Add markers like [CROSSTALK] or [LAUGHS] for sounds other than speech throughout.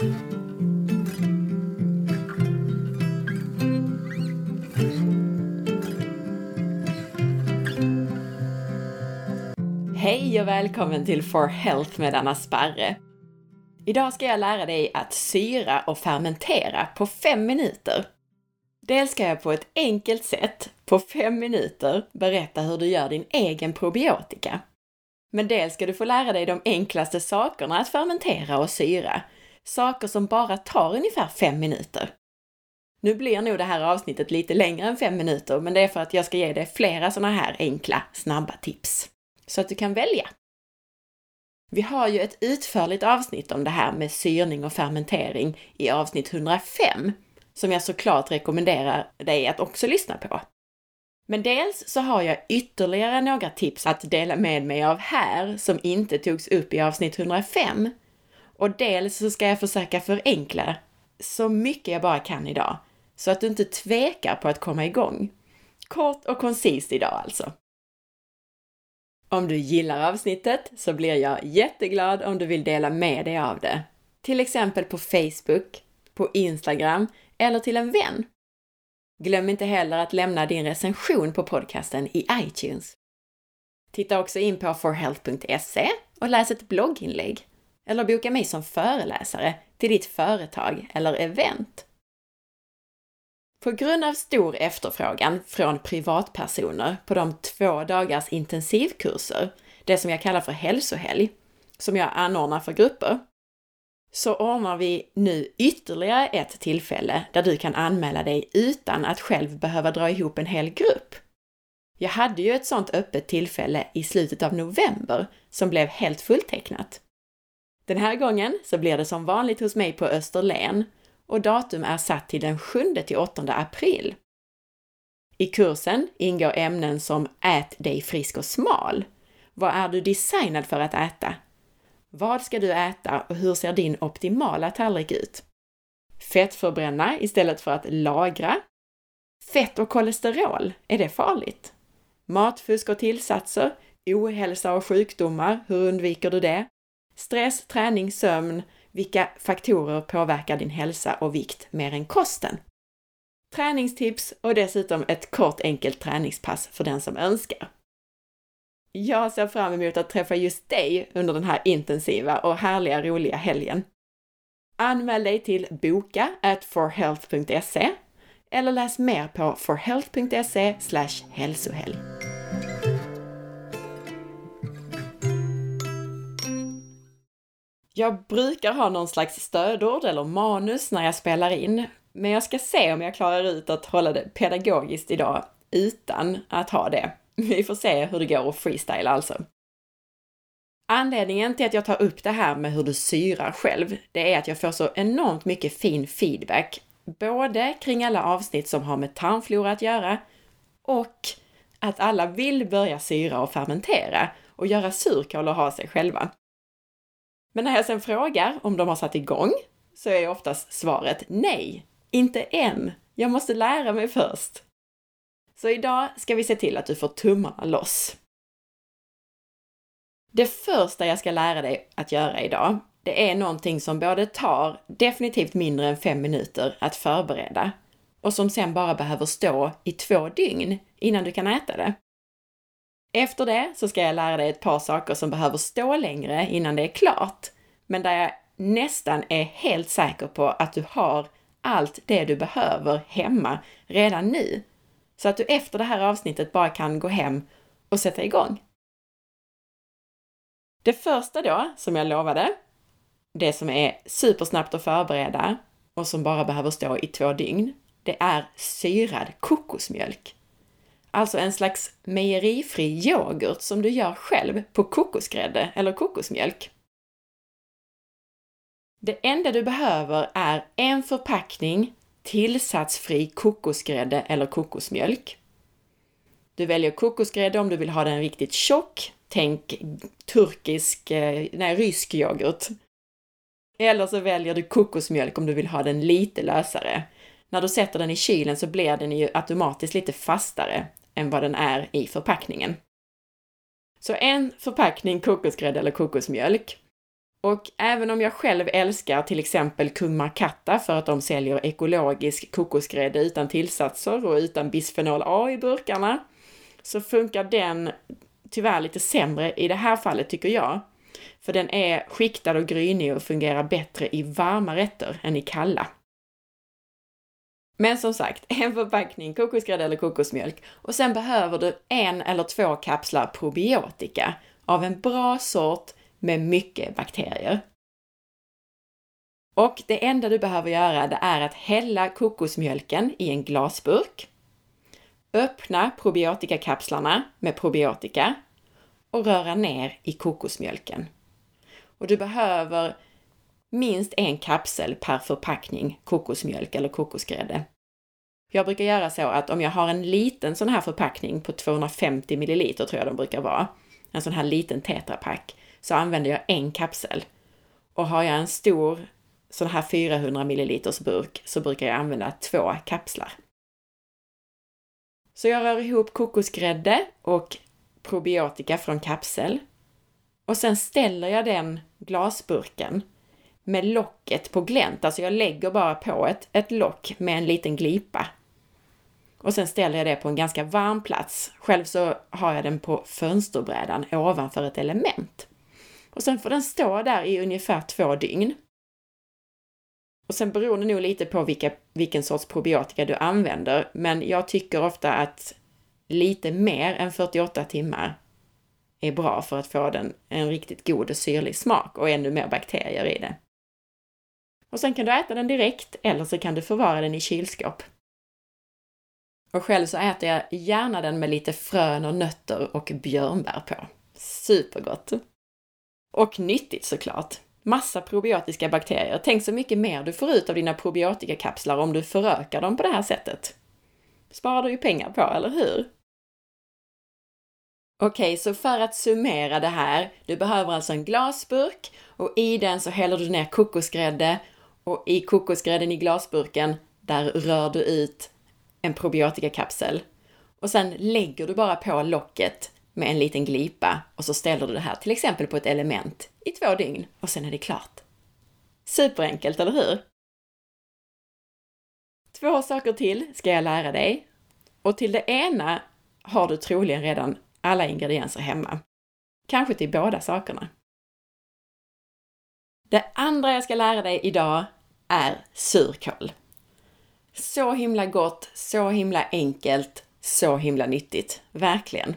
Hej och välkommen till For Health med Anna Sparre! Idag ska jag lära dig att syra och fermentera på fem minuter. Dels ska jag på ett enkelt sätt, på fem minuter, berätta hur du gör din egen probiotika. Men dels ska du få lära dig de enklaste sakerna att fermentera och syra. Saker som bara tar ungefär fem minuter. Nu blir nog det här avsnittet lite längre än fem minuter, men det är för att jag ska ge dig flera sådana här enkla, snabba tips. Så att du kan välja. Vi har ju ett utförligt avsnitt om det här med syrning och fermentering i avsnitt 105, som jag såklart rekommenderar dig att också lyssna på. Men dels så har jag ytterligare några tips att dela med mig av här som inte togs upp i avsnitt 105. Och dels så ska jag försöka förenkla så mycket jag bara kan idag, så att du inte tvekar på att komma igång. Kort och koncist idag alltså. Om du gillar avsnittet så blir jag jätteglad om du vill dela med dig av det. Till exempel på Facebook, på Instagram eller till en vän. Glöm inte heller att lämna din recension på podcasten i iTunes. Titta också in på forhealth.se och läs ett blogginlägg eller boka mig som föreläsare till ditt företag eller event. På grund av stor efterfrågan från privatpersoner på de två dagars intensivkurser, det som jag kallar för hälsohelg, som jag anordnar för grupper, så ordnar vi nu ytterligare ett tillfälle där du kan anmäla dig utan att själv behöva dra ihop en hel grupp. Jag hade ju ett sådant öppet tillfälle i slutet av november som blev helt fulltecknat. Den här gången så blir det som vanligt hos mig på Österlen och datum är satt till den 7 till 8 april. I kursen ingår ämnen som Ät dig frisk och smal. Vad är du designad för att äta? Vad ska du äta och hur ser din optimala tallrik ut? Fettförbränna istället för att lagra. Fett och kolesterol, är det farligt? Matfusk och tillsatser, ohälsa och sjukdomar, hur undviker du det? Stress, träning, sömn, vilka faktorer påverkar din hälsa och vikt mer än kosten? Träningstips och dessutom ett kort enkelt träningspass för den som önskar. Jag ser fram emot att träffa just dig under den här intensiva och härliga roliga helgen. Anmäl dig till boka at forhealth.se eller läs mer på forhealth.se hälsohelg. Jag brukar ha någon slags stödord eller manus när jag spelar in, men jag ska se om jag klarar ut att hålla det pedagogiskt idag utan att ha det. Vi får se hur det går att freestyla alltså. Anledningen till att jag tar upp det här med hur du syrar själv, det är att jag får så enormt mycket fin feedback, både kring alla avsnitt som har med tarmflora att göra och att alla vill börja syra och fermentera och göra surkål och ha sig själva. Men när jag sen frågar om de har satt igång så är oftast svaret nej, inte än. Jag måste lära mig först. Så idag ska vi se till att du får tummarna loss. Det första jag ska lära dig att göra idag, det är någonting som både tar definitivt mindre än fem minuter att förbereda och som sen bara behöver stå i två dygn innan du kan äta det. Efter det så ska jag lära dig ett par saker som behöver stå längre innan det är klart, men där jag nästan är helt säker på att du har allt det du behöver hemma redan nu. Så att du efter det här avsnittet bara kan gå hem och sätta igång. Det första då, som jag lovade, det som är supersnabbt att förbereda och som bara behöver stå i två dygn, det är syrad kokosmjölk. Alltså en slags mejerifri yoghurt som du gör själv på kokosgrädde eller kokosmjölk. Det enda du behöver är en förpackning tillsatsfri kokosgrädde eller kokosmjölk. Du väljer kokosgrädde om du vill ha den riktigt tjock. Tänk turkisk, eh, nej, rysk yoghurt. Eller så väljer du kokosmjölk om du vill ha den lite lösare. När du sätter den i kylen så blir den ju automatiskt lite fastare än vad den är i förpackningen. Så en förpackning kokosgrädde eller kokosmjölk. Och även om jag själv älskar till exempel Kung Markatta för att de säljer ekologisk kokosgrädde utan tillsatser och utan bisfenol A i burkarna, så funkar den tyvärr lite sämre i det här fallet tycker jag. För den är skiktad och grynig och fungerar bättre i varma rätter än i kalla. Men som sagt, [LAUGHS] en förpackning kokosgrädde eller kokosmjölk och sen behöver du en eller två kapslar probiotika av en bra sort med mycket bakterier. Och det enda du behöver göra det är att hälla kokosmjölken i en glasburk, öppna probiotikakapslarna med probiotika och röra ner i kokosmjölken. Och du behöver minst en kapsel per förpackning kokosmjölk eller kokosgrädde. Jag brukar göra så att om jag har en liten sån här förpackning på 250 milliliter tror jag de brukar vara, en sån här liten tetrapack, så använder jag en kapsel. Och har jag en stor sån här 400 milliliters burk så brukar jag använda två kapslar. Så jag rör ihop kokosgrädde och probiotika från kapsel. Och sen ställer jag den glasburken med locket på glänt, alltså jag lägger bara på ett, ett lock med en liten glipa. Och sen ställer jag det på en ganska varm plats. Själv så har jag den på fönsterbrädan ovanför ett element. Och sen får den stå där i ungefär två dygn. Och sen beror det nog lite på vilka, vilken sorts probiotika du använder, men jag tycker ofta att lite mer än 48 timmar är bra för att få den en riktigt god och syrlig smak och ännu mer bakterier i det. Och sen kan du äta den direkt eller så kan du förvara den i kylskåp. Och själv så äter jag gärna den med lite frön och nötter och björnbär på. Supergott! Och nyttigt såklart. Massa probiotiska bakterier. Tänk så mycket mer du får ut av dina probiotikakapslar om du förökar dem på det här sättet. Sparar du ju pengar på, eller hur? Okej, så för att summera det här. Du behöver alltså en glasburk och i den så häller du ner kokosgrädde och i kokosgrädden i glasburken, där rör du ut en probiotikakapsel. Och sen lägger du bara på locket med en liten glipa och så ställer du det här till exempel på ett element i två dygn och sen är det klart. Superenkelt, eller hur? Två saker till ska jag lära dig. Och till det ena har du troligen redan alla ingredienser hemma. Kanske till båda sakerna. Det andra jag ska lära dig idag är surkål. Så himla gott, så himla enkelt, så himla nyttigt. Verkligen.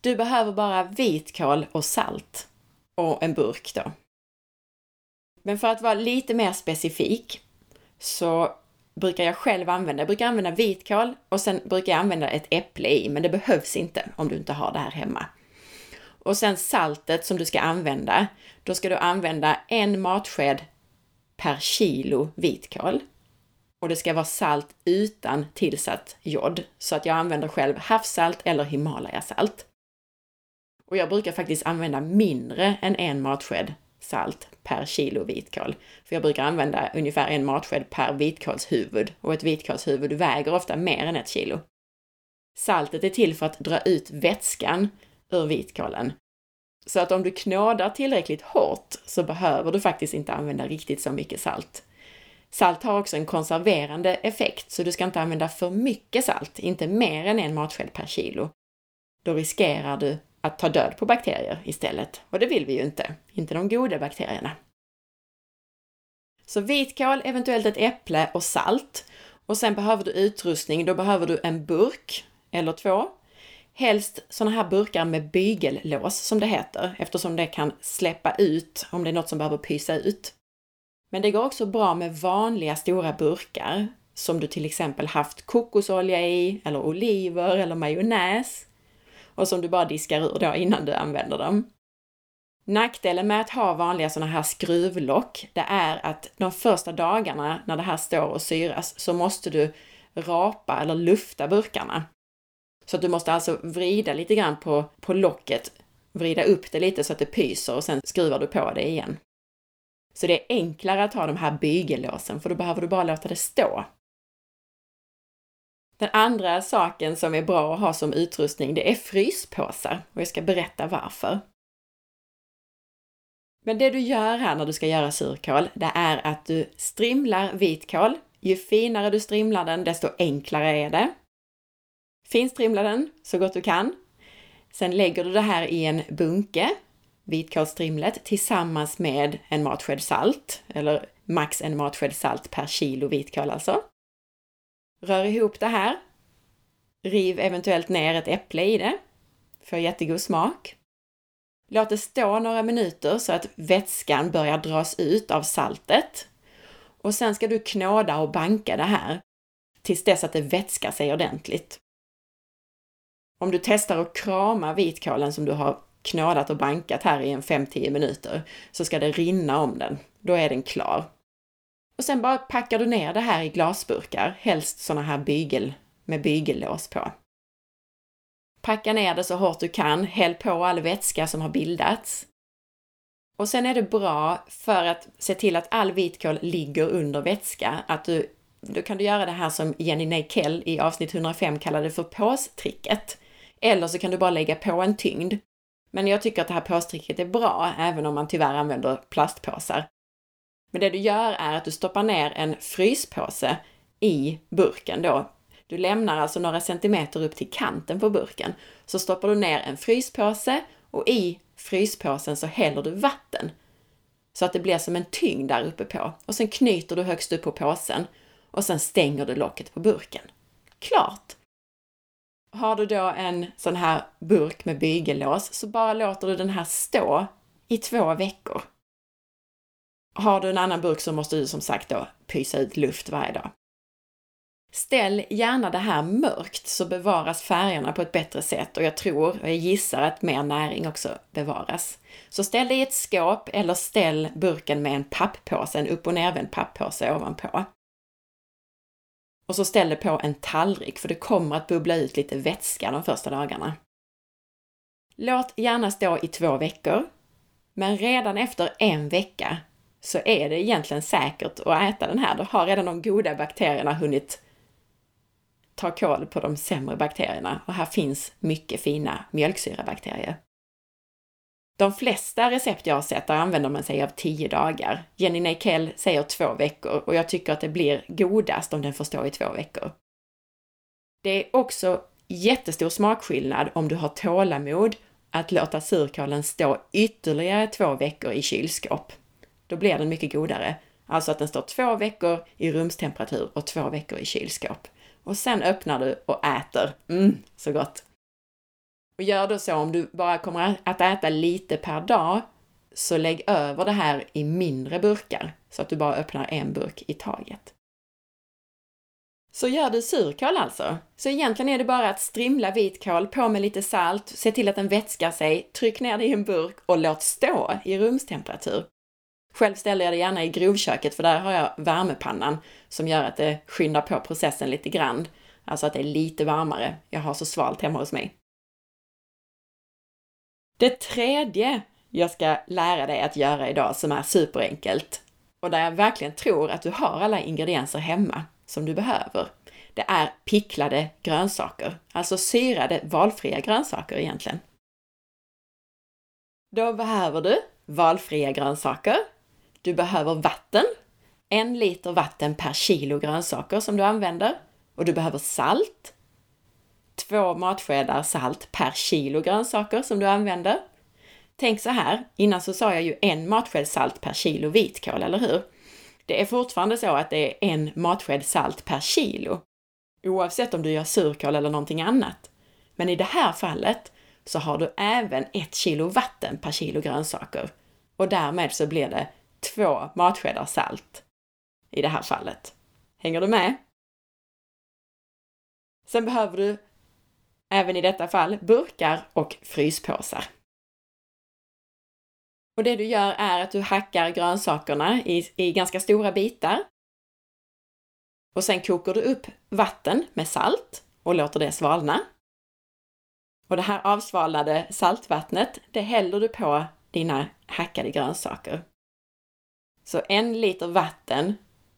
Du behöver bara vitkål och salt. Och en burk då. Men för att vara lite mer specifik så brukar jag själv använda, jag brukar använda vitkål och sen brukar jag använda ett äpple i, men det behövs inte om du inte har det här hemma. Och sen saltet som du ska använda, då ska du använda en matsked per kilo vitkål. Och det ska vara salt utan tillsatt jod, så att jag använder själv havssalt eller Himalayasalt. Och jag brukar faktiskt använda mindre än en matsked salt per kilo vitkål. För jag brukar använda ungefär en matsked per vitkålshuvud och ett vitkålshuvud väger ofta mer än ett kilo. Saltet är till för att dra ut vätskan ur vitkålen. Så att om du knådar tillräckligt hårt så behöver du faktiskt inte använda riktigt så mycket salt. Salt har också en konserverande effekt, så du ska inte använda för mycket salt, inte mer än en matsked per kilo. Då riskerar du att ta död på bakterier istället. Och det vill vi ju inte. Inte de goda bakterierna. Så vitkål, eventuellt ett äpple och salt. Och sen behöver du utrustning. Då behöver du en burk eller två. Helst sådana här burkar med bygellås som det heter, eftersom det kan släppa ut om det är något som behöver pysa ut. Men det går också bra med vanliga stora burkar som du till exempel haft kokosolja i, eller oliver eller majonnäs och som du bara diskar ur då innan du använder dem. Nackdelen med att ha vanliga sådana här skruvlock, det är att de första dagarna när det här står och syras så måste du rapa eller lufta burkarna. Så att du måste alltså vrida lite grann på, på locket, vrida upp det lite så att det pyser och sen skruvar du på det igen. Så det är enklare att ha de här bygellåsen för då behöver du bara låta det stå. Den andra saken som är bra att ha som utrustning, det är fryspåsar och jag ska berätta varför. Men det du gör här när du ska göra surkål, det är att du strimlar vitkål. Ju finare du strimlar den, desto enklare är det. Finstrimla den så gott du kan. Sen lägger du det här i en bunke, vitkålsstrimlet, tillsammans med en matsked salt, eller max en matsked salt per kilo vitkål alltså. Rör ihop det här. Riv eventuellt ner ett äpple i det. Får jättegod smak. Låt det stå några minuter så att vätskan börjar dras ut av saltet. Och sen ska du knåda och banka det här tills dess att det vätskar sig ordentligt. Om du testar att krama vitkålen som du har knådat och bankat här i en 5-10 minuter så ska det rinna om den. Då är den klar. Och sen bara packar du ner det här i glasburkar, helst sådana här bygel med bygellås på. Packa ner det så hårt du kan, häll på all vätska som har bildats. Och sen är det bra för att se till att all vitkål ligger under vätska, att du, då kan du göra det här som Jenny Neikell i avsnitt 105 kallade för påstricket. Eller så kan du bara lägga på en tyngd. Men jag tycker att det här påstricket är bra, även om man tyvärr använder plastpåsar. Men det du gör är att du stoppar ner en fryspåse i burken då. Du lämnar alltså några centimeter upp till kanten på burken. Så stoppar du ner en fryspåse och i fryspåsen så häller du vatten. Så att det blir som en tyngd där uppe på. Och sen knyter du högst upp på påsen och sen stänger du locket på burken. Klart! Har du då en sån här burk med bygellås så bara låter du den här stå i två veckor. Har du en annan burk så måste du som sagt då pysa ut luft varje dag. Ställ gärna det här mörkt så bevaras färgerna på ett bättre sätt och jag tror, och jag gissar att mer näring också bevaras. Så ställ det i ett skåp eller ställ burken med en papppåse, en upp och nervänd papppåse ovanpå. Och så ställ det på en tallrik för det kommer att bubbla ut lite vätska de första dagarna. Låt gärna stå i två veckor, men redan efter en vecka så är det egentligen säkert att äta den här. Då har redan de goda bakterierna hunnit ta koll på de sämre bakterierna och här finns mycket fina mjölksyrabakterier. De flesta recept jag har sett, där använder man sig av 10 dagar. Jenny Neikell säger två veckor och jag tycker att det blir godast om den får stå i två veckor. Det är också jättestor smakskillnad om du har tålamod att låta surkålen stå ytterligare två veckor i kylskåp. Då blir den mycket godare. Alltså att den står två veckor i rumstemperatur och två veckor i kylskåp. Och sen öppnar du och äter. Mm, så gott! Och gör då så om du bara kommer att äta lite per dag, så lägg över det här i mindre burkar så att du bara öppnar en burk i taget. Så gör du surkål alltså. Så egentligen är det bara att strimla vitkål, på med lite salt, se till att den vätskar sig, tryck ner det i en burk och låt stå i rumstemperatur. Själv ställer jag det gärna i grovköket för där har jag värmepannan som gör att det skyndar på processen lite grann. Alltså att det är lite varmare. Jag har så svalt hemma hos mig. Det tredje jag ska lära dig att göra idag som är superenkelt och där jag verkligen tror att du har alla ingredienser hemma som du behöver. Det är picklade grönsaker, alltså syrade valfria grönsaker egentligen. Då behöver du valfria grönsaker. Du behöver vatten, en liter vatten per kilo grönsaker som du använder och du behöver salt, två matskedar salt per kilo grönsaker som du använder. Tänk så här, innan så sa jag ju en matsked salt per kilo vitkål, eller hur? Det är fortfarande så att det är en matsked salt per kilo, oavsett om du gör surkål eller någonting annat. Men i det här fallet så har du även ett kilo vatten per kilo grönsaker och därmed så blir det två matskedar salt i det här fallet. Hänger du med? Sen behöver du även i detta fall burkar och fryspåsar. Och det du gör är att du hackar grönsakerna i, i ganska stora bitar. Och sen kokar du upp vatten med salt och låter det svalna. Och det här avsvalnade saltvattnet, det häller du på dina hackade grönsaker. Så en liter vatten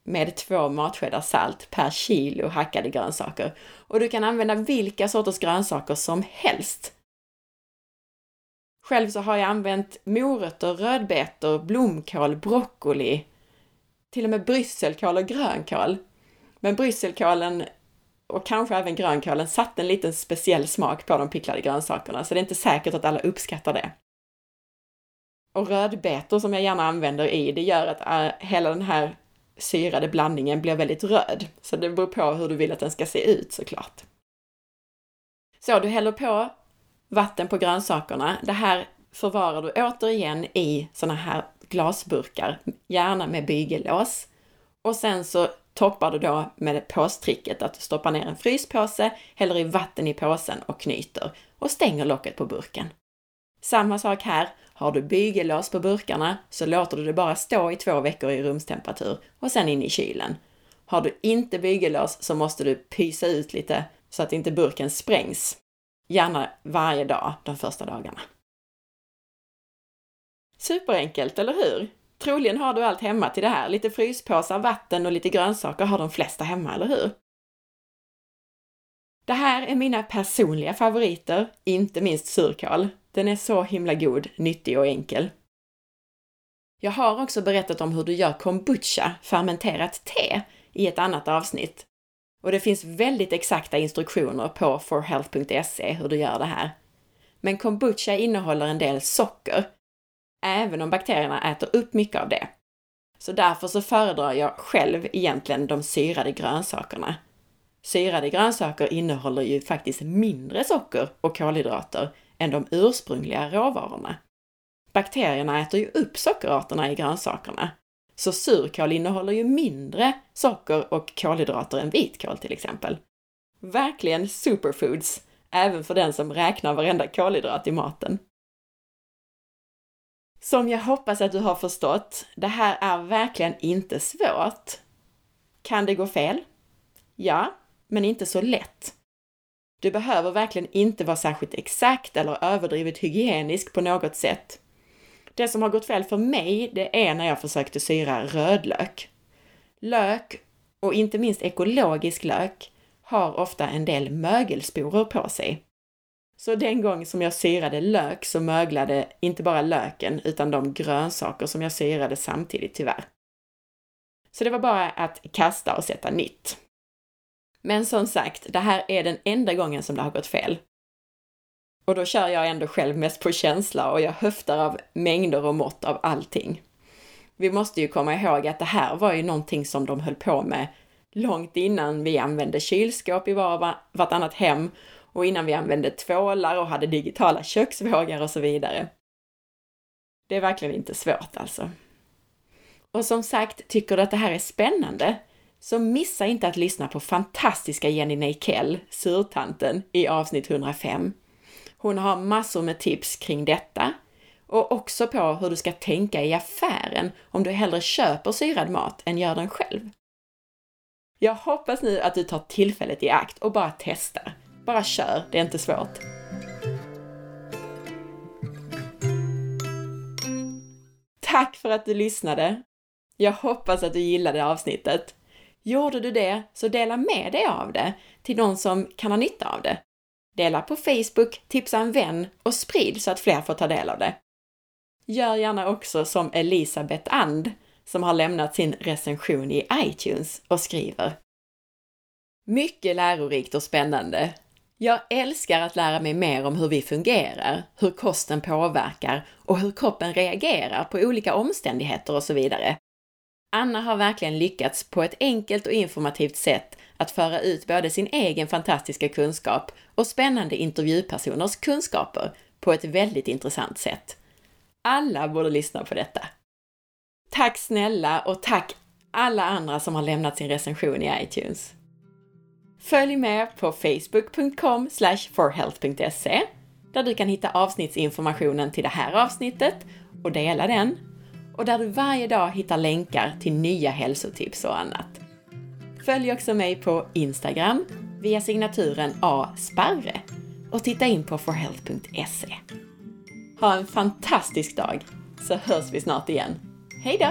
med två matskedar salt per kilo hackade grönsaker. Och du kan använda vilka sorters grönsaker som helst. Själv så har jag använt morötter, rödbetor, blomkål, broccoli, till och med brysselkål och grönkål. Men brysselkålen och kanske även grönkålen satte en liten speciell smak på de picklade grönsakerna, så det är inte säkert att alla uppskattar det. Och rödbetor som jag gärna använder i, det gör att äh, hela den här syrade blandningen blir väldigt röd. Så det beror på hur du vill att den ska se ut såklart. Så du häller på vatten på grönsakerna. Det här förvarar du återigen i såna här glasburkar, gärna med bygellås. Och sen så toppar du då med påstricket att du stoppar ner en fryspåse, häller i vatten i påsen och knyter och stänger locket på burken. Samma sak här. Har du bygellås på burkarna så låter du det bara stå i två veckor i rumstemperatur och sen in i kylen. Har du inte bygellås så måste du pysa ut lite så att inte burken sprängs. Gärna varje dag de första dagarna. Superenkelt, eller hur? Troligen har du allt hemma till det här. Lite fryspåsar, vatten och lite grönsaker har de flesta hemma, eller hur? Det här är mina personliga favoriter, inte minst surkål. Den är så himla god, nyttig och enkel. Jag har också berättat om hur du gör kombucha, fermenterat te, i ett annat avsnitt. Och det finns väldigt exakta instruktioner på forhealth.se hur du gör det här. Men kombucha innehåller en del socker, även om bakterierna äter upp mycket av det. Så därför så föredrar jag själv egentligen de syrade grönsakerna. Syrade grönsaker innehåller ju faktiskt mindre socker och kolhydrater än de ursprungliga råvarorna. Bakterierna äter ju upp sockerarterna i grönsakerna, så surkål innehåller ju mindre socker och kolhydrater än vitkål till exempel. Verkligen superfoods, även för den som räknar varenda kolhydrat i maten. Som jag hoppas att du har förstått, det här är verkligen inte svårt. Kan det gå fel? Ja, men inte så lätt. Du behöver verkligen inte vara särskilt exakt eller överdrivet hygienisk på något sätt. Det som har gått fel för mig, det är när jag försökte syra rödlök. Lök, och inte minst ekologisk lök, har ofta en del mögelsporer på sig. Så den gång som jag syrade lök så möglade inte bara löken utan de grönsaker som jag syrade samtidigt tyvärr. Så det var bara att kasta och sätta nytt. Men som sagt, det här är den enda gången som det har gått fel. Och då kör jag ändå själv mest på känsla och jag höftar av mängder och mått av allting. Vi måste ju komma ihåg att det här var ju någonting som de höll på med långt innan vi använde kylskåp i var, vartannat hem och innan vi använde tvålar och hade digitala köksvågar och så vidare. Det är verkligen inte svårt alltså. Och som sagt, tycker du att det här är spännande? Så missa inte att lyssna på fantastiska Jenny Neikell, surtanten, i avsnitt 105. Hon har massor med tips kring detta och också på hur du ska tänka i affären om du hellre köper syrad mat än gör den själv. Jag hoppas nu att du tar tillfället i akt och bara testar. Bara kör, det är inte svårt. Tack för att du lyssnade! Jag hoppas att du gillade avsnittet. Gjorde du det, så dela med dig av det till någon som kan ha nytta av det. Dela på Facebook, tipsa en vän och sprid så att fler får ta del av det. Gör gärna också som Elisabeth And som har lämnat sin recension i iTunes och skriver Mycket lärorikt och spännande. Jag älskar att lära mig mer om hur vi fungerar, hur kosten påverkar och hur kroppen reagerar på olika omständigheter och så vidare. Anna har verkligen lyckats på ett enkelt och informativt sätt att föra ut både sin egen fantastiska kunskap och spännande intervjupersoners kunskaper på ett väldigt intressant sätt. Alla borde lyssna på detta. Tack snälla och tack alla andra som har lämnat sin recension i iTunes. Följ med på facebook.com forhealth.se där du kan hitta avsnittsinformationen till det här avsnittet och dela den och där du varje dag hittar länkar till nya hälsotips och annat. Följ också mig på Instagram via signaturen asparre och titta in på forhealth.se. Ha en fantastisk dag så hörs vi snart igen. Hejdå!